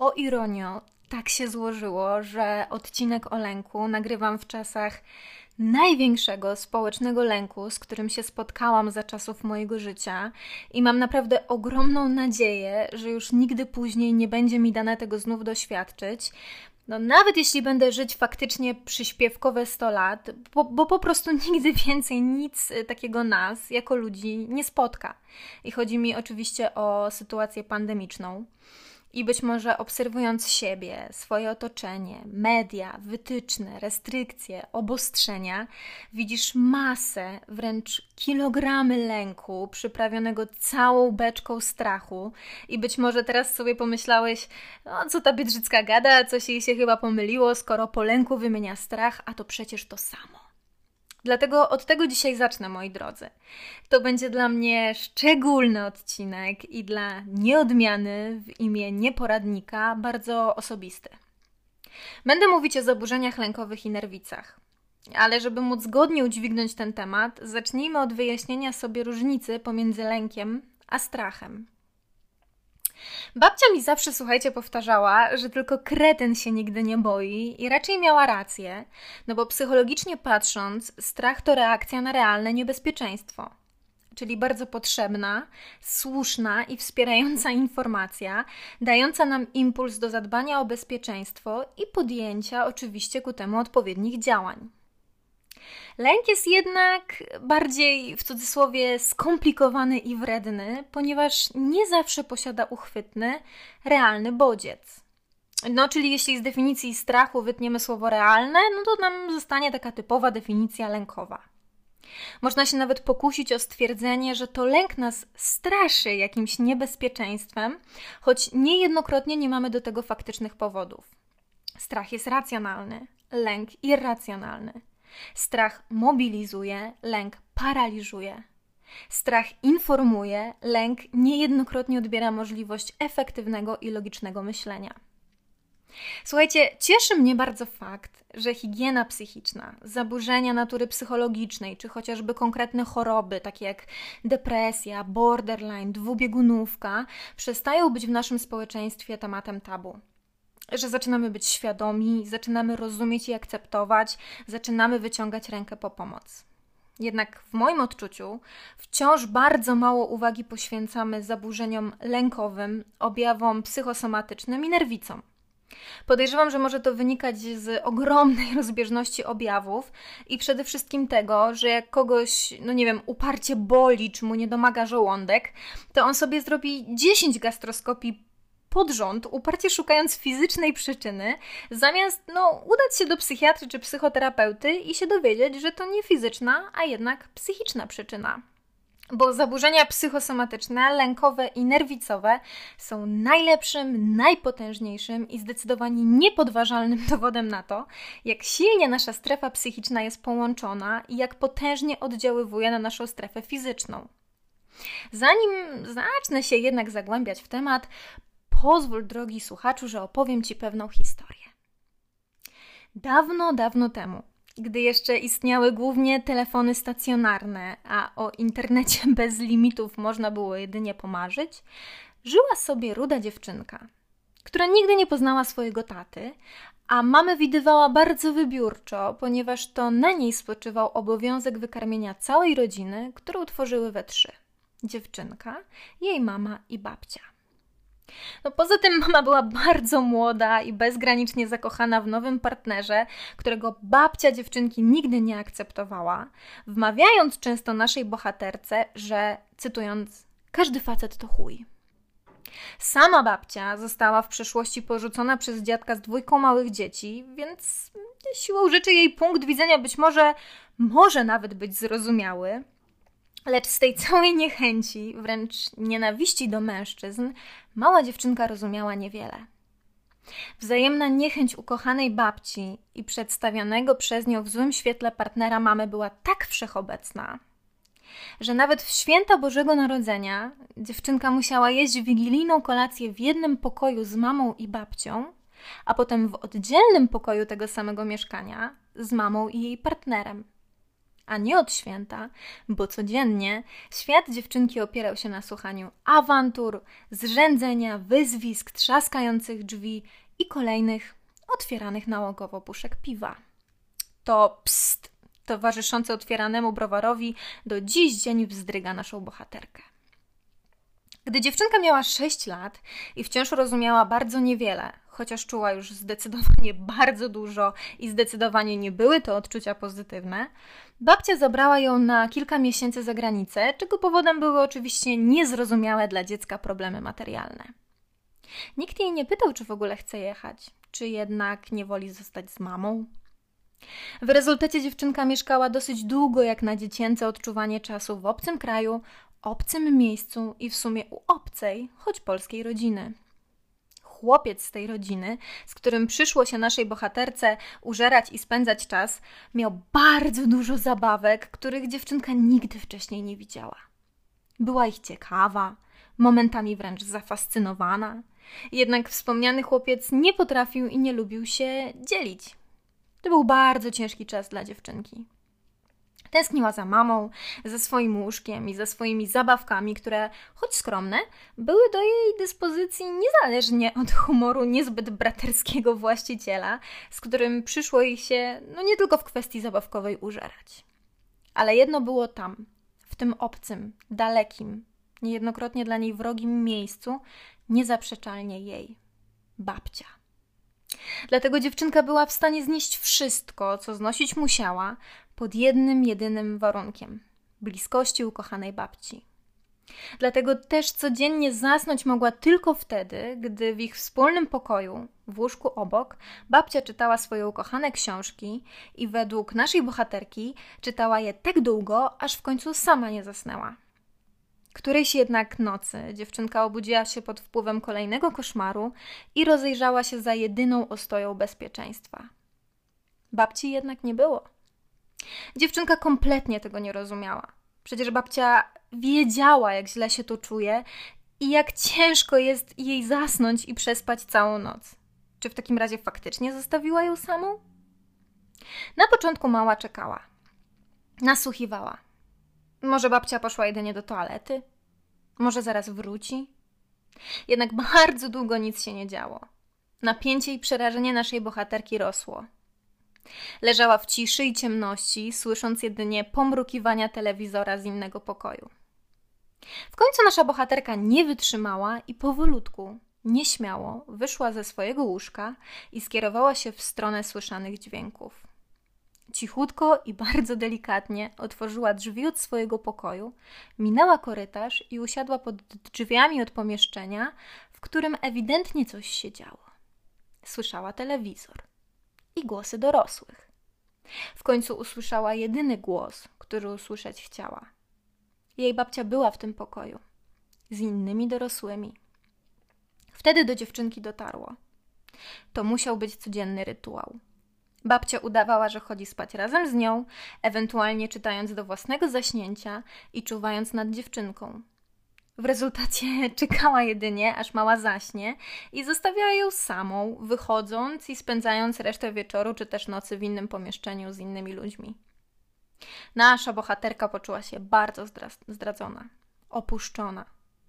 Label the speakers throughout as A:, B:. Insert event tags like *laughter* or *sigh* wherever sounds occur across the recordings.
A: O ironio, tak się złożyło, że odcinek o lęku nagrywam w czasach największego społecznego lęku, z którym się spotkałam za czasów mojego życia, i mam naprawdę ogromną nadzieję, że już nigdy później nie będzie mi dane tego znów doświadczyć. No, nawet jeśli będę żyć faktycznie przyśpiewkowe 100 lat, bo, bo po prostu nigdy więcej nic takiego nas, jako ludzi, nie spotka. I chodzi mi oczywiście o sytuację pandemiczną. I być może obserwując siebie, swoje otoczenie, media, wytyczne, restrykcje, obostrzenia, widzisz masę, wręcz kilogramy lęku, przyprawionego całą beczką strachu. I być może teraz sobie pomyślałeś, no co ta Biedrzycka gada, coś jej się chyba pomyliło, skoro po lęku wymienia strach, a to przecież to samo. Dlatego od tego dzisiaj zacznę, moi drodzy. To będzie dla mnie szczególny odcinek i dla nieodmiany w imię nieporadnika bardzo osobisty. Będę mówić o zaburzeniach lękowych i nerwicach. Ale żeby móc zgodnie udźwignąć ten temat, zacznijmy od wyjaśnienia sobie różnicy pomiędzy lękiem a strachem. Babcia mi zawsze, słuchajcie, powtarzała, że tylko kretyn się nigdy nie boi i raczej miała rację, no bo psychologicznie patrząc, strach to reakcja na realne niebezpieczeństwo. Czyli bardzo potrzebna, słuszna i wspierająca *laughs* informacja, dająca nam impuls do zadbania o bezpieczeństwo i podjęcia oczywiście ku temu odpowiednich działań. Lęk jest jednak bardziej w cudzysłowie skomplikowany i wredny, ponieważ nie zawsze posiada uchwytny, realny bodziec. No, czyli jeśli z definicji strachu wytniemy słowo realne, no to nam zostanie taka typowa definicja lękowa. Można się nawet pokusić o stwierdzenie, że to lęk nas straszy jakimś niebezpieczeństwem, choć niejednokrotnie nie mamy do tego faktycznych powodów. Strach jest racjonalny, lęk irracjonalny. Strach mobilizuje, lęk paraliżuje. Strach informuje, lęk niejednokrotnie odbiera możliwość efektywnego i logicznego myślenia. Słuchajcie, cieszy mnie bardzo fakt, że higiena psychiczna, zaburzenia natury psychologicznej, czy chociażby konkretne choroby, takie jak depresja, borderline, dwubiegunówka, przestają być w naszym społeczeństwie tematem tabu że zaczynamy być świadomi, zaczynamy rozumieć i akceptować, zaczynamy wyciągać rękę po pomoc. Jednak w moim odczuciu wciąż bardzo mało uwagi poświęcamy zaburzeniom lękowym, objawom psychosomatycznym i nerwicom. Podejrzewam, że może to wynikać z ogromnej *laughs* rozbieżności objawów i przede wszystkim tego, że jak kogoś, no nie wiem, uparcie boli, czy mu nie domaga żołądek, to on sobie zrobi 10 gastroskopii pod rząd, uparcie szukając fizycznej przyczyny, zamiast no, udać się do psychiatry czy psychoterapeuty i się dowiedzieć, że to nie fizyczna, a jednak psychiczna przyczyna. Bo zaburzenia psychosomatyczne, lękowe i nerwicowe są najlepszym, najpotężniejszym i zdecydowanie niepodważalnym *laughs* dowodem na to, jak silnie nasza strefa psychiczna jest połączona i jak potężnie oddziaływuje na naszą strefę fizyczną. Zanim zacznę się jednak zagłębiać w temat, pozwól, drogi słuchaczu, że opowiem Ci pewną historię. Dawno, dawno temu, gdy jeszcze istniały głównie telefony stacjonarne, a o internecie *laughs* bez limitów można było jedynie pomarzyć, żyła sobie ruda dziewczynka, która nigdy nie poznała swojego taty, a mamę widywała bardzo wybiórczo, ponieważ to na niej spoczywał obowiązek wykarmienia całej rodziny, którą tworzyły we trzy: dziewczynka, jej mama i babcia. No poza tym mama była bardzo młoda i bezgranicznie zakochana w nowym partnerze, którego babcia dziewczynki nigdy nie akceptowała, wmawiając często naszej bohaterce, że cytując, każdy facet to chuj. Sama babcia została w przeszłości porzucona przez dziadka z dwójką małych dzieci, więc siłą rzeczy jej punkt widzenia być może może nawet być zrozumiały, Lecz z tej całej niechęci, wręcz nienawiści do mężczyzn, mała dziewczynka rozumiała niewiele. Wzajemna niechęć ukochanej babci i przedstawionego przez nią w złym świetle partnera mamy była tak wszechobecna, że nawet w święta Bożego Narodzenia dziewczynka musiała jeść wigilijną kolację w jednym pokoju z mamą i babcią, a potem w oddzielnym pokoju tego samego mieszkania z mamą i jej partnerem. A nie od święta, bo codziennie świat dziewczynki opierał się na słuchaniu awantur, zrzędzenia, wyzwisk, trzaskających drzwi i kolejnych otwieranych nałogowo puszek piwa. To pst, towarzyszące otwieranemu browarowi, do dziś dzień wzdryga naszą bohaterkę. Gdy dziewczynka miała 6 lat i wciąż rozumiała bardzo niewiele, chociaż czuła już zdecydowanie *laughs* bardzo dużo i zdecydowanie nie były to odczucia pozytywne, babcia zabrała ją na kilka miesięcy za granicę, czego powodem były oczywiście niezrozumiałe dla dziecka problemy materialne. Nikt jej nie pytał, czy w ogóle chce jechać, czy jednak nie woli zostać z mamą. W rezultacie dziewczynka mieszkała dosyć długo jak na dziecięce odczuwanie czasu w obcym kraju, obcym miejscu i w sumie u obcej, choć polskiej rodziny. Chłopiec z tej rodziny, z którym przyszło się naszej bohaterce użerać i spędzać czas, miał bardzo dużo zabawek, których dziewczynka nigdy wcześniej nie widziała. Była ich ciekawa, momentami wręcz zafascynowana. Jednak wspomniany chłopiec nie potrafił i nie lubił się dzielić. To był bardzo ciężki czas dla dziewczynki. Tęskniła za mamą, ze swoim łóżkiem i ze swoimi zabawkami, które, choć skromne, były do jej dyspozycji niezależnie od humoru niezbyt braterskiego właściciela, z którym przyszło jej się, no nie tylko w kwestii zabawkowej, użerać. Ale jedno było tam, w tym obcym, dalekim, niejednokrotnie dla niej wrogim miejscu, niezaprzeczalnie jej babcia. Dlatego dziewczynka była w stanie znieść wszystko, co znosić musiała, pod jednym jedynym warunkiem bliskości ukochanej babci. Dlatego też codziennie zasnąć mogła tylko wtedy, gdy w ich wspólnym pokoju, w łóżku obok, babcia czytała swoje ukochane książki i według naszej bohaterki czytała je tak długo, aż w końcu sama nie zasnęła. Którejś jednak nocy dziewczynka obudziła się pod wpływem kolejnego koszmaru i rozejrzała się za jedyną ostoją bezpieczeństwa. Babci jednak nie było. Dziewczynka kompletnie tego nie rozumiała. Przecież babcia wiedziała, jak źle się to czuje i jak ciężko jest jej zasnąć i przespać całą noc. Czy w takim razie faktycznie zostawiła ją samą? Na początku mała czekała. Nasłuchiwała. Może babcia poszła jedynie do toalety? Może zaraz wróci? Jednak bardzo długo nic się nie działo. Napięcie i przerażenie naszej bohaterki rosło. Leżała w ciszy i ciemności, słysząc jedynie pomrukiwania telewizora z innego pokoju. W końcu nasza bohaterka nie wytrzymała i powolutku, nieśmiało wyszła ze swojego łóżka i skierowała się w stronę słyszanych dźwięków. Cichutko i bardzo delikatnie otworzyła drzwi od swojego pokoju, minęła korytarz i usiadła pod drzwiami od pomieszczenia, w którym ewidentnie coś się działo. Słyszała telewizor i głosy dorosłych. W końcu usłyszała jedyny głos, który usłyszeć chciała. Jej babcia była w tym pokoju z innymi dorosłymi. Wtedy do dziewczynki dotarło. To musiał być codzienny rytuał. Babcia udawała, że chodzi spać razem z nią, ewentualnie czytając do własnego zaśnięcia i czuwając nad dziewczynką. W rezultacie *laughs* czekała jedynie, aż mała zaśnie i zostawiała ją samą, wychodząc i spędzając resztę wieczoru czy też nocy w innym pomieszczeniu z innymi ludźmi. Nasza bohaterka poczuła się bardzo zdradzona, opuszczona,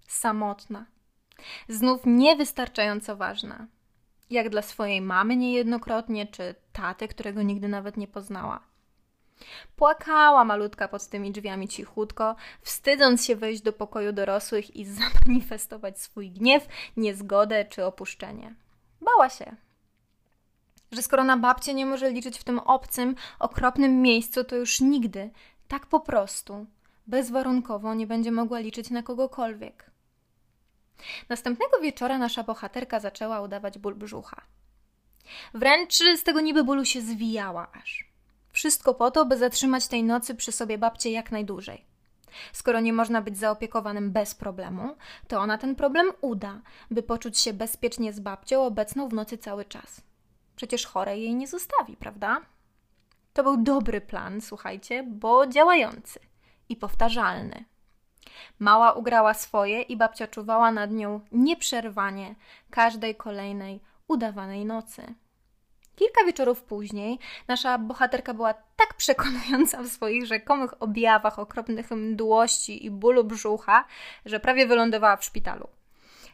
A: samotna, znów niewystarczająco ważna, jak dla swojej mamy niejednokrotnie, czy taty, którego nigdy nawet nie poznała. Płakała malutka pod tymi drzwiami cichutko, wstydząc się wejść do pokoju dorosłych i *laughs* zamanifestować swój gniew, niezgodę czy opuszczenie. Bała się, że skoro na babcię nie może liczyć w tym obcym, okropnym miejscu, to już nigdy, tak po prostu, bezwarunkowo nie będzie mogła liczyć na kogokolwiek. Następnego wieczora nasza bohaterka zaczęła udawać ból brzucha. Wręcz z tego niby bólu się zwijała aż. Wszystko po to, by zatrzymać tej nocy przy sobie babcię jak najdłużej. Skoro nie można być zaopiekowanym bez problemu, to ona ten problem uda, by poczuć się bezpiecznie z babcią obecną w nocy cały czas. Przecież chorej jej nie zostawi, prawda? To był dobry plan, słuchajcie, bo działający i powtarzalny. Mała ugrała swoje i babcia czuwała nad nią nieprzerwanie każdej kolejnej udawanej nocy. Kilka wieczorów później nasza bohaterka była tak przekonująca w swoich rzekomych objawach okropnych mdłości i bólu brzucha, że prawie wylądowała w szpitalu.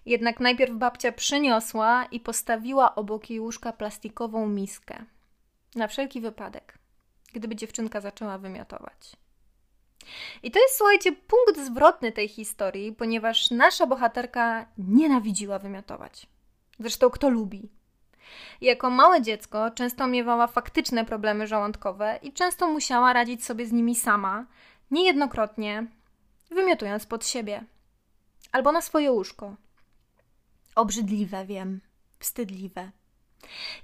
A: Jednak najpierw babcia przyniosła i postawiła obok jej łóżka plastikową miskę. Na wszelki wypadek, gdyby dziewczynka zaczęła wymiotować. I to jest, słuchajcie, punkt zwrotny tej historii, ponieważ nasza bohaterka nienawidziła wymiotować. Zresztą kto lubi? Jako małe dziecko często miewała faktyczne problemy żołądkowe i często musiała radzić sobie z nimi sama, niejednokrotnie wymiotując pod siebie albo na swoje łóżko. Obrzydliwe, wiem, wstydliwe.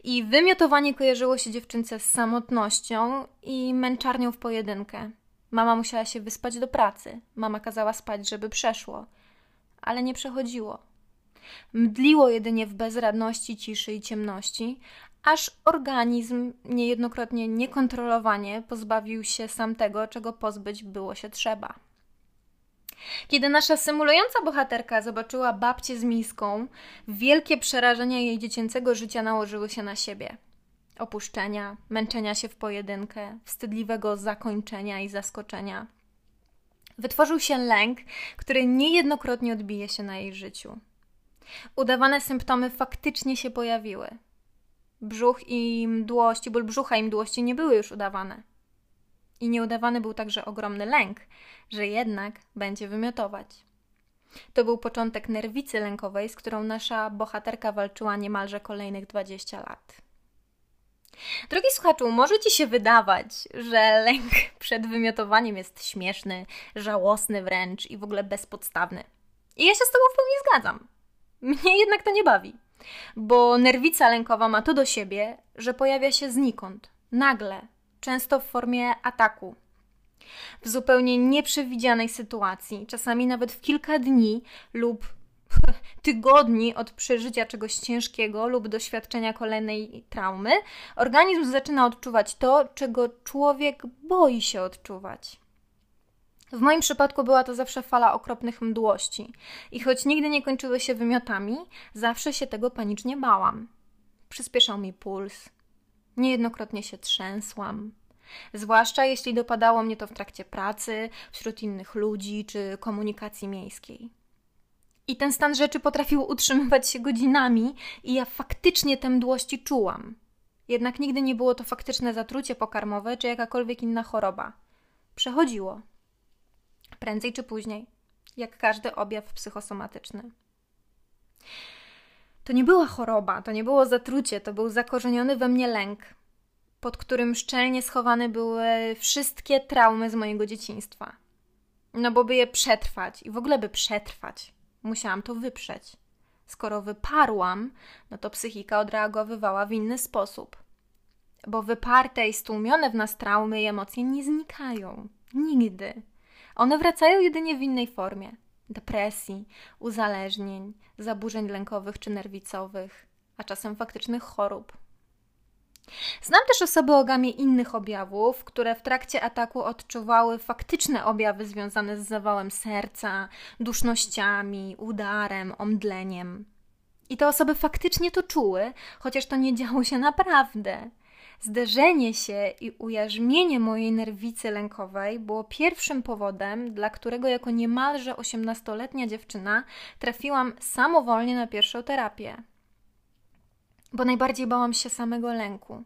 A: I wymiotowanie kojarzyło się dziewczynce z samotnością i męczarnią w pojedynkę. Mama musiała się wyspać do pracy, mama kazała spać, żeby przeszło, ale nie przechodziło. Mdliło jedynie w bezradności, ciszy i ciemności, aż organizm niejednokrotnie niekontrolowanie pozbawił się sam tego, czego pozbyć było się trzeba. Kiedy nasza symulująca bohaterka zobaczyła babcię z miską, wielkie przerażenia jej dziecięcego życia nałożyły się na siebie. Opuszczenia, męczenia się w pojedynkę, wstydliwego zakończenia i zaskoczenia. Wytworzył się lęk, który niejednokrotnie odbije się na jej życiu. Udawane symptomy faktycznie się pojawiły. Brzuch i mdłości, ból brzucha i mdłości nie były już udawane. I nieudawany był także ogromny lęk, że jednak będzie wymiotować. To był początek nerwicy lękowej, z którą nasza bohaterka walczyła niemalże kolejnych 20 lat. Drogi słuchaczu, może Ci się wydawać, że lęk przed wymiotowaniem jest śmieszny, żałosny wręcz i w ogóle bezpodstawny. I ja się z Tobą w pełni zgadzam. Mnie jednak to nie bawi, bo nerwica lękowa ma to do siebie, że pojawia się znikąd, nagle, często w formie ataku. W zupełnie nieprzewidzianej sytuacji, czasami nawet w kilka dni lub *laughs* tygodni od przeżycia czegoś ciężkiego lub doświadczenia kolejnej traumy, organizm zaczyna odczuwać to, czego człowiek boi się odczuwać. W moim przypadku była to zawsze fala okropnych mdłości i choć nigdy nie kończyły się wymiotami, zawsze się tego panicznie bałam. Przyspieszał mi puls. Niejednokrotnie się trzęsłam. Zwłaszcza jeśli dopadało mnie to w trakcie pracy, wśród innych ludzi czy komunikacji miejskiej. I ten stan rzeczy potrafił utrzymywać się godzinami, i ja faktycznie te mdłości czułam. Jednak nigdy nie było to faktyczne zatrucie pokarmowe czy jakakolwiek inna choroba. Przechodziło prędzej czy później, jak każdy objaw psychosomatyczny. To nie była choroba, to nie było zatrucie, to był zakorzeniony we mnie lęk, pod którym szczelnie schowane były wszystkie traumy z mojego dzieciństwa. No bo by je przetrwać i w ogóle by przetrwać, musiałam to wyprzeć. Skoro wyparłam, no to psychika odreagowywała w inny sposób. Bo wyparte i stłumione w nas traumy i emocje nie znikają. Nigdy. One wracają jedynie w innej formie depresji, uzależnień, zaburzeń lękowych czy nerwicowych, a czasem faktycznych chorób. Znam też osoby o gamie innych objawów, które w trakcie ataku odczuwały faktyczne objawy związane z zawałem serca, dusznościami, udarem, omdleniem. I te osoby faktycznie to czuły, chociaż to nie działo się naprawdę. Zderzenie się i ujarzmienie mojej nerwicy lękowej było pierwszym powodem, dla którego jako niemalże osiemnastoletnia dziewczyna trafiłam samowolnie na pierwszą terapię. Bo najbardziej bałam się samego lęku.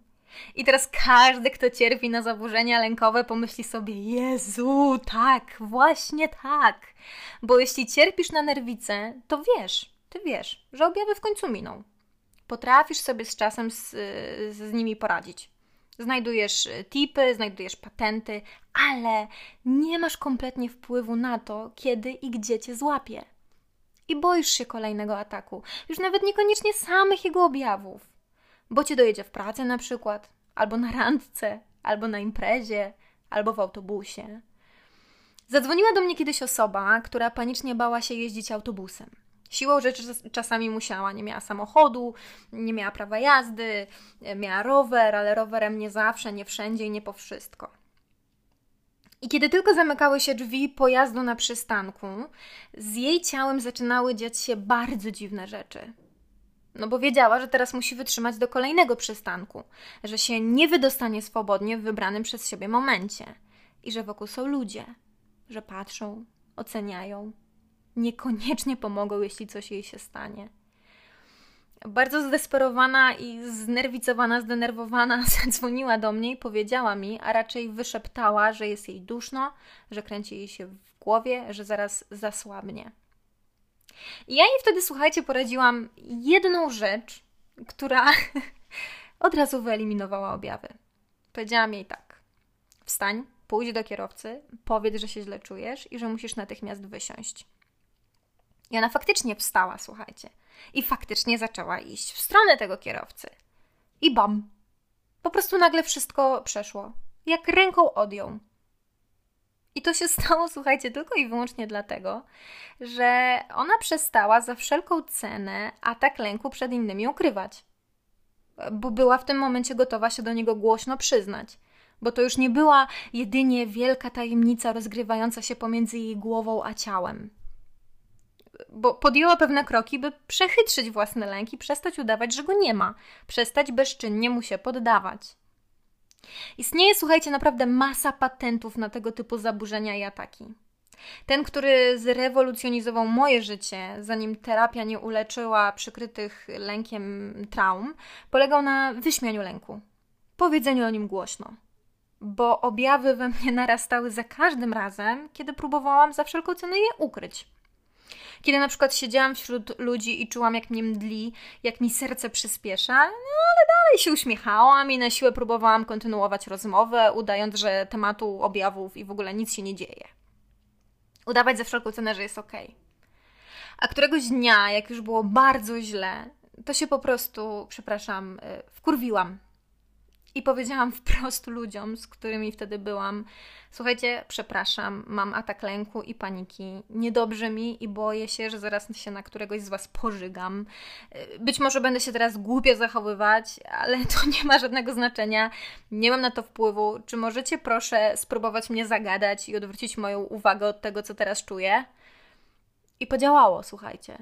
A: I teraz każdy, kto cierpi na zaburzenia lękowe, pomyśli sobie: Jezu, tak, właśnie tak. Bo jeśli cierpisz na nerwicę, to wiesz, ty wiesz, że objawy w końcu miną potrafisz sobie z czasem z, z nimi poradzić. Znajdujesz tipy, znajdujesz patenty, ale nie masz kompletnie wpływu na to, kiedy i gdzie cię złapie. I boisz się kolejnego ataku, już nawet niekoniecznie samych jego objawów, bo cię dojedzie w pracy na przykład, albo na randce, albo na imprezie, albo w autobusie. Zadzwoniła do mnie kiedyś osoba, która panicznie bała się jeździć autobusem. Siłą rzeczy czasami musiała, nie miała samochodu, nie miała prawa jazdy, miała rower, ale rowerem nie zawsze, nie wszędzie i nie po wszystko. I kiedy tylko zamykały się drzwi pojazdu na przystanku, z jej ciałem zaczynały dziać się bardzo dziwne rzeczy. No bo wiedziała, że teraz musi wytrzymać do kolejnego przystanku, że się nie wydostanie swobodnie w wybranym przez siebie momencie i że wokół są ludzie, że patrzą, oceniają, niekoniecznie pomogą, jeśli coś jej się stanie. Bardzo zdesperowana i znerwicowana, zdenerwowana *laughs* zadzwoniła do mnie i powiedziała mi, a raczej wyszeptała, że jest jej duszno, że kręci jej się w głowie, że zaraz zasłabnie. I ja jej wtedy, słuchajcie, poradziłam jedną rzecz, która *laughs* od razu wyeliminowała objawy. Powiedziałam jej tak: wstań, pójdź do kierowcy, powiedz, że się źle czujesz i że musisz natychmiast wysiąść. I ona faktycznie wstała, słuchajcie. I faktycznie zaczęła iść w stronę tego kierowcy. I bam! Po prostu nagle wszystko przeszło. Jak ręką odjął. I to się *laughs* stało, słuchajcie, tylko i wyłącznie dlatego, że ona przestała za wszelką cenę atak lęku przed innymi ukrywać. Bo była w tym momencie gotowa się do niego głośno przyznać. Bo to już nie była jedynie wielka tajemnica rozgrywająca się pomiędzy jej głową a ciałem bo podjęła pewne kroki, by przechytrzyć własne lęki, przestać udawać, że go nie ma, przestać bezczynnie mu się poddawać. Istnieje, słuchajcie, naprawdę masa patentów na tego typu zaburzenia i ataki. Ten, który zrewolucjonizował moje życie, zanim terapia nie uleczyła przykrytych lękiem traum, polegał na wyśmianiu lęku, powiedzeniu o nim głośno. Bo objawy we mnie narastały za każdym razem, kiedy próbowałam za wszelką cenę je ukryć. Kiedy na przykład siedziałam wśród ludzi i czułam, jak mnie mdli, jak mi serce przyspiesza, no ale dalej się uśmiechałam i na siłę próbowałam kontynuować rozmowę, udając, że tematu objawów i w ogóle nic się nie dzieje. Udawać za wszelką cenę, że jest ok. A któregoś dnia, jak już było bardzo źle, to się po prostu, przepraszam, y, wkurwiłam i powiedziałam wprost ludziom, z którymi wtedy byłam: Słuchajcie, przepraszam, mam atak lęku i paniki. Niedobrze mi i boję się, że zaraz się na któregoś z Was pożygam. Być może będę się teraz głupio zachowywać, ale to nie ma żadnego znaczenia. Nie mam na to wpływu. Czy możecie proszę spróbować mnie zagadać i odwrócić moją uwagę od tego, co teraz czuję? I podziałało, słuchajcie.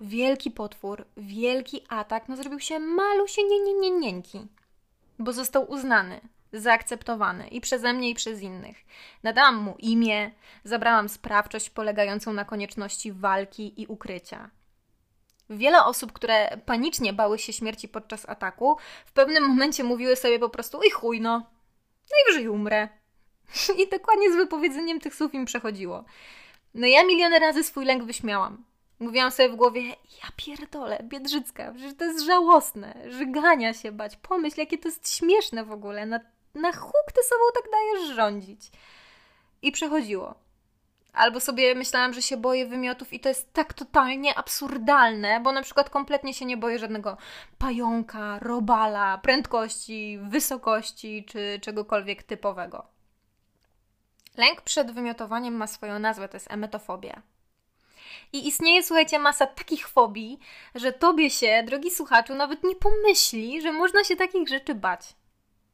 A: Wielki potwór, wielki atak, no zrobił się malusie nie, nie, nie, nieńki bo został uznany, zaakceptowany i przeze mnie, i przez innych. Nadałam mu imię, zabrałam sprawczość polegającą na konieczności walki i ukrycia. Wiele osób, które panicznie bały się śmierci podczas ataku, w pewnym momencie mówiły sobie po prostu: i chuj, no, najwyżej umrę. *laughs* I dokładnie z wypowiedzeniem tych słów im przechodziło. No ja miliony razy swój lęk wyśmiałam. Mówiłam sobie w głowie, ja pierdolę, Biedrzycka, że to jest żałosne, żygania się bać, pomyśl, jakie to jest śmieszne w ogóle, na, na huk ty sobą tak dajesz rządzić. I przechodziło. Albo sobie myślałam, że się boję wymiotów i to jest tak totalnie absurdalne, bo na przykład kompletnie się nie boję żadnego pająka, robala, prędkości, wysokości czy czegokolwiek typowego. Lęk przed wymiotowaniem ma swoją nazwę, to jest emetofobia. I istnieje, słuchajcie, masa takich fobii, że tobie się, drogi słuchaczu, nawet nie pomyśli, że można się takich rzeczy bać.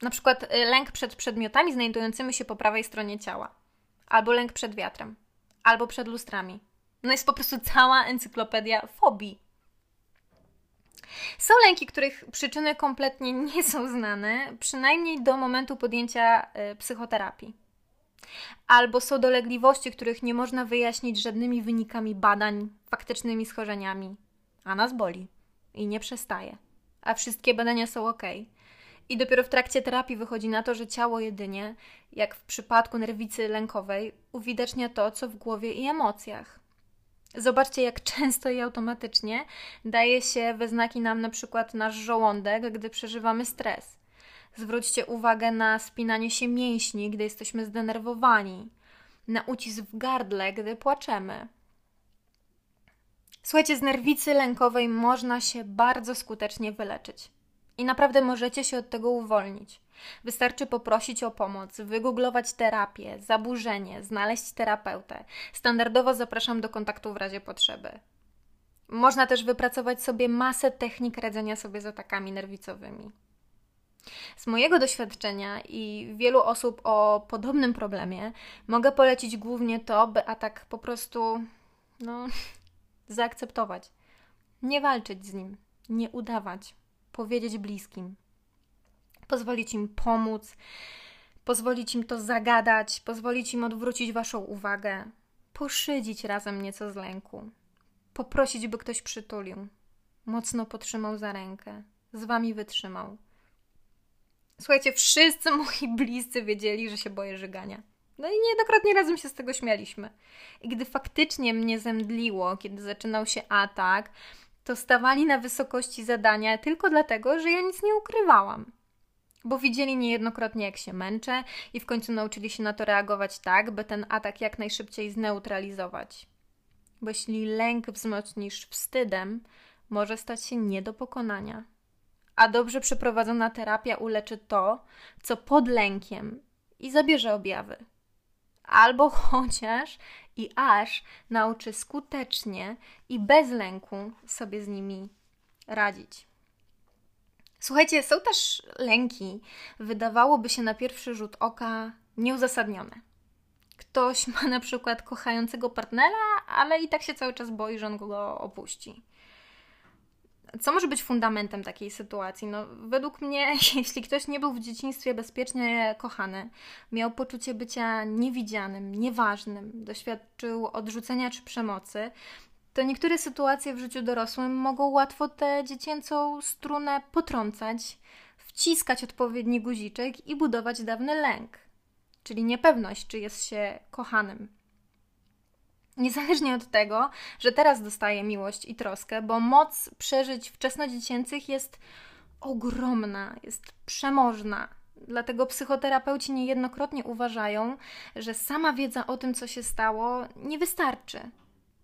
A: Na przykład y, lęk przed przedmiotami znajdującymi się po prawej stronie ciała, albo lęk przed wiatrem, albo przed lustrami. No jest po prostu cała encyklopedia fobii. Są lęki, których przyczyny kompletnie nie są znane, przynajmniej do momentu podjęcia y, psychoterapii albo są dolegliwości, których nie można wyjaśnić żadnymi wynikami badań, faktycznymi schorzeniami, a nas boli i nie przestaje, a wszystkie badania są ok. I dopiero w trakcie terapii wychodzi na to, że ciało jedynie, jak w przypadku nerwicy lękowej, uwidacznia to, co w głowie i emocjach. Zobaczcie, jak często i automatycznie daje się we znaki nam na przykład nasz żołądek, gdy przeżywamy stres. Zwróćcie uwagę na spinanie się mięśni, gdy jesteśmy zdenerwowani, na ucisk w gardle, gdy płaczemy. Słuchajcie, z nerwicy lękowej można się bardzo skutecznie wyleczyć. I naprawdę możecie się od tego uwolnić. Wystarczy poprosić o pomoc, wygooglować terapię, zaburzenie, znaleźć terapeutę. Standardowo zapraszam do kontaktu w razie potrzeby. Można też wypracować sobie masę technik radzenia sobie z atakami nerwicowymi. Z mojego doświadczenia i wielu osób o podobnym problemie mogę polecić głównie to, by atak po prostu no, *laughs* zaakceptować. Nie walczyć z nim, Nie udawać. Powiedzieć bliskim. Pozwolić im pomóc, pozwolić im to zagadać, pozwolić im odwrócić waszą uwagę, poszydzić razem nieco z lęku, poprosić, by ktoś przytulił, mocno potrzymał za rękę, z wami wytrzymał. Słuchajcie, wszyscy moi *laughs* bliscy wiedzieli, że się boję żygania. No i niejednokrotnie razem się z tego śmialiśmy. I gdy faktycznie mnie zemdliło, kiedy zaczynał się atak, to stawali na wysokości zadania tylko dlatego, że ja nic nie ukrywałam. Bo widzieli niejednokrotnie, jak się męczę, i w końcu nauczyli się na to reagować tak, by ten atak jak najszybciej zneutralizować. Bo jeśli lęk wzmocnisz wstydem, może stać się nie do pokonania. A dobrze przeprowadzona terapia uleczy to, co pod lękiem i zabierze objawy. Albo *laughs* chociaż i aż nauczy skutecznie i bez lęku sobie z nimi radzić. Słuchajcie, są też lęki, wydawałoby się na pierwszy rzut oka nieuzasadnione. Ktoś ma na przykład kochającego partnera, ale i tak się cały czas boi, że on go opuści. Co może być fundamentem takiej sytuacji? No, według mnie, *laughs* jeśli ktoś nie był w dzieciństwie bezpiecznie kochany, miał poczucie bycia niewidzianym, nieważnym, doświadczył odrzucenia czy przemocy, to niektóre sytuacje w życiu dorosłym mogą łatwo tę dziecięcą strunę potrącać, wciskać odpowiedni guziczek i budować dawny lęk, czyli niepewność, czy jest się kochanym. Niezależnie od tego, że teraz dostaję miłość i troskę, bo moc przeżyć wczesnodziecięcych jest ogromna, jest przemożna. Dlatego psychoterapeuci niejednokrotnie uważają, że sama wiedza o tym, co się stało, nie wystarczy.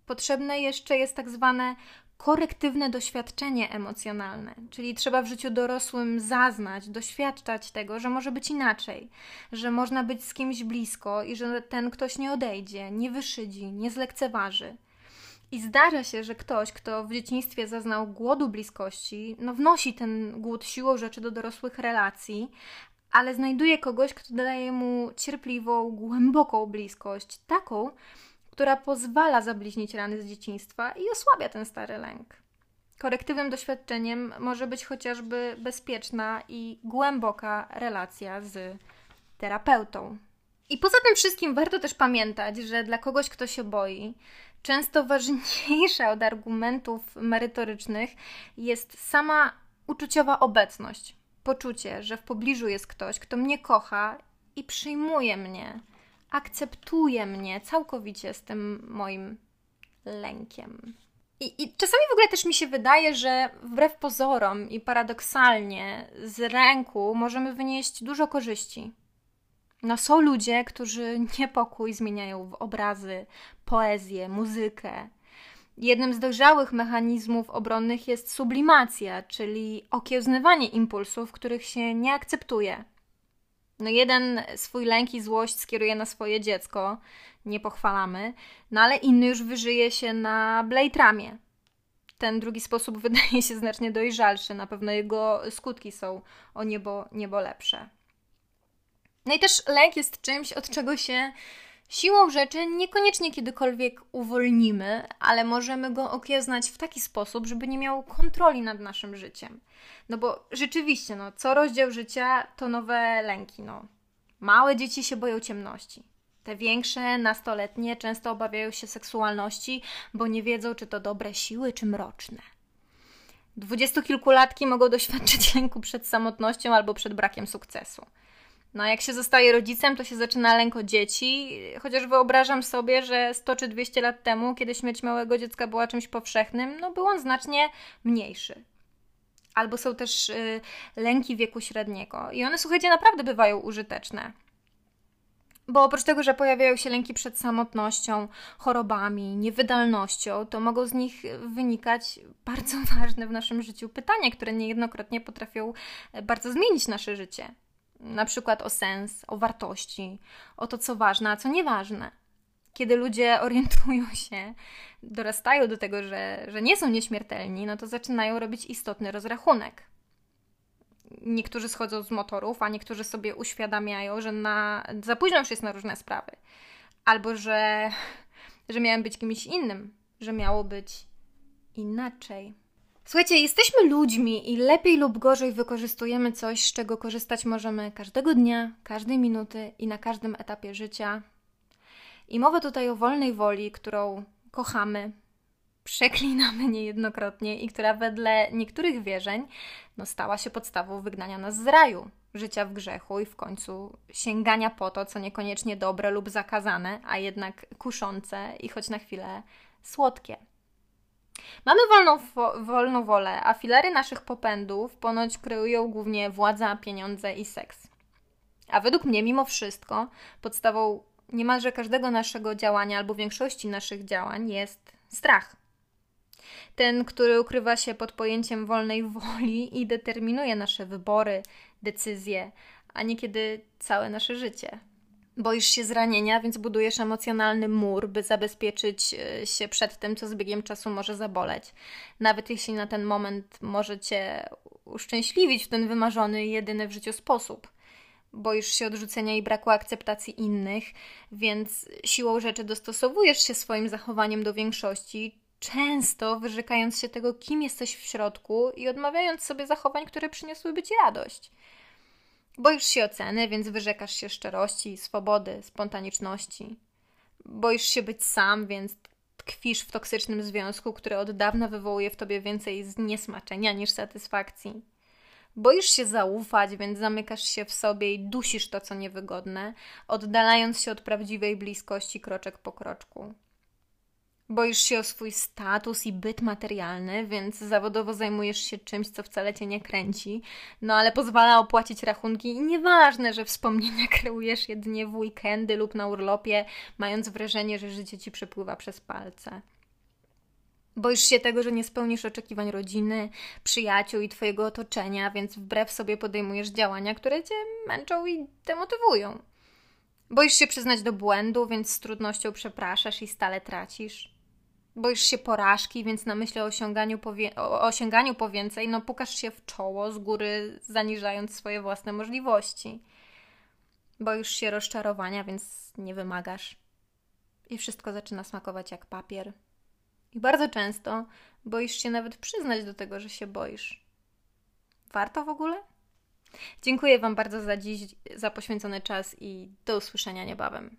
A: Potrzebne jeszcze jest tak zwane korektywne doświadczenie emocjonalne, czyli trzeba w życiu dorosłym zaznać, doświadczać tego, że może być inaczej, że można być z kimś blisko i że ten ktoś nie odejdzie, nie wyszydzi, nie zlekceważy. I zdarza się, że ktoś, kto w dzieciństwie zaznał głodu bliskości, no wnosi ten głód siłą rzeczy do dorosłych relacji, ale znajduje kogoś, kto daje mu cierpliwą, głęboką bliskość, taką, która pozwala zabliźnić rany z dzieciństwa i osłabia ten stary lęk. Korektywnym doświadczeniem może być chociażby bezpieczna i głęboka relacja z terapeutą. I poza tym wszystkim warto też pamiętać, że dla kogoś, kto się boi, często ważniejsza od argumentów merytorycznych jest sama uczuciowa obecność. Poczucie, że w pobliżu jest ktoś, kto mnie kocha i przyjmuje mnie, akceptuje mnie całkowicie z tym moim lękiem. I, I, czasami w ogóle też mi się wydaje, że wbrew pozorom i paradoksalnie z ręku możemy wynieść dużo korzyści. No, są ludzie, którzy niepokój zmieniają w obrazy, poezję, muzykę. Jednym z dojrzałych mechanizmów obronnych jest sublimacja, czyli okiełznywanie impulsów, których się nie akceptuje. No jeden swój lęk i złość skieruje na swoje dziecko, nie pochwalamy, no ale inny już wyżyje się na Blade Ramie. Ten drugi sposób *laughs* wydaje się znacznie dojrzalszy, na pewno jego skutki są o niebo, niebo lepsze. No i też lęk jest czymś, od czego się siłą rzeczy niekoniecznie kiedykolwiek uwolnimy, ale możemy go okiełznać w taki sposób, żeby nie miał kontroli nad naszym życiem. No bo rzeczywiście, no, co rozdział życia to nowe lęki. No. Małe dzieci się boją ciemności. Te większe, nastoletnie, często obawiają się seksualności, bo nie wiedzą, czy to dobre siły, czy mroczne. Dwudziestokilkulatki mogą doświadczyć lęku przed samotnością albo przed brakiem sukcesu. No, jak się zostaje rodzicem, to się zaczyna lęk o dzieci, chociaż wyobrażam sobie, że 100 czy 200 lat temu, kiedy śmierć małego dziecka była czymś powszechnym, no był on znacznie mniejszy. Albo są też y, lęki wieku średniego. I one, słuchajcie, naprawdę bywają użyteczne. Bo oprócz tego, że pojawiają się lęki przed samotnością, chorobami, niewydalnością, to mogą z nich wynikać bardzo *laughs* ważne w naszym życiu pytania, które niejednokrotnie potrafią e, bardzo zmienić nasze życie. Na przykład o sens, o wartości, o to, co ważne, a co nieważne kiedy ludzie *laughs* orientują się, dorastają do tego, że, że nie są nieśmiertelni, no to zaczynają robić istotny rozrachunek. Niektórzy schodzą z motorów, a niektórzy sobie uświadamiają, że na, za późno już jest na różne sprawy. Albo że, że miałem być kimś innym, że miało być inaczej. Słuchajcie, jesteśmy ludźmi i lepiej lub gorzej wykorzystujemy coś, z czego korzystać możemy każdego dnia, każdej minuty i na każdym etapie życia. I mowa tutaj o wolnej woli, którą kochamy, przeklinamy niejednokrotnie i która wedle niektórych wierzeń no, stała się podstawą wygnania nas z raju, życia w grzechu i w końcu sięgania po to, co niekoniecznie dobre lub zakazane, a jednak kuszące i choć na chwilę słodkie. Mamy wolną, wolną wolę, a filary naszych popędów ponoć kreują głównie władza, pieniądze i seks. A według mnie, mimo wszystko, podstawą niemalże każdego naszego działania albo większości naszych działań jest strach. Ten, który ukrywa się pod pojęciem wolnej woli i determinuje nasze wybory, decyzje, a niekiedy całe nasze życie. Boisz się zranienia, więc budujesz emocjonalny mur, by zabezpieczyć e, się przed tym, co z biegiem czasu może zaboleć. Nawet jeśli na ten moment może cię uszczęśliwić w ten wymarzony, jedyny w życiu sposób. Boisz się odrzucenia i braku akceptacji innych, więc siłą rzeczy dostosowujesz się swoim zachowaniem do większości, często wyrzekając się tego, kim jesteś w środku i odmawiając sobie zachowań, które przyniosłyby ci radość. Boisz się oceny, więc wyrzekasz się szczerości, swobody, spontaniczności. Boisz się być sam, więc tkwisz w toksycznym związku, który od dawna wywołuje w tobie więcej zniesmaczenia niż satysfakcji. Boisz się zaufać, więc zamykasz się w sobie i dusisz to, co niewygodne, oddalając się od prawdziwej bliskości kroczek po kroczku. Boisz się o swój status i byt materialny, więc zawodowo zajmujesz się czymś, co wcale cię nie kręci, no ale pozwala opłacić rachunki i nieważne, że wspomnienia *laughs* kreujesz jedynie w weekendy lub na urlopie, mając wrażenie, że życie ci przepływa przez palce. Boisz się tego, że nie spełnisz oczekiwań rodziny, przyjaciół i Twojego otoczenia, więc wbrew sobie podejmujesz działania, które Cię męczą i demotywują. Boisz się przyznać do błędu, więc z trudnością przepraszasz i stale tracisz. Boisz się porażki, więc na myśl o osiąganiu, powie- o osiąganiu po więcej, no pukasz się w czoło z góry, zaniżając swoje własne możliwości. Boisz się rozczarowania, więc nie wymagasz. I wszystko zaczyna smakować jak papier. I bardzo często boisz się nawet przyznać do tego, że się boisz. Warto w ogóle? Dziękuję Wam bardzo za dziś, za poświęcony czas i do usłyszenia niebawem.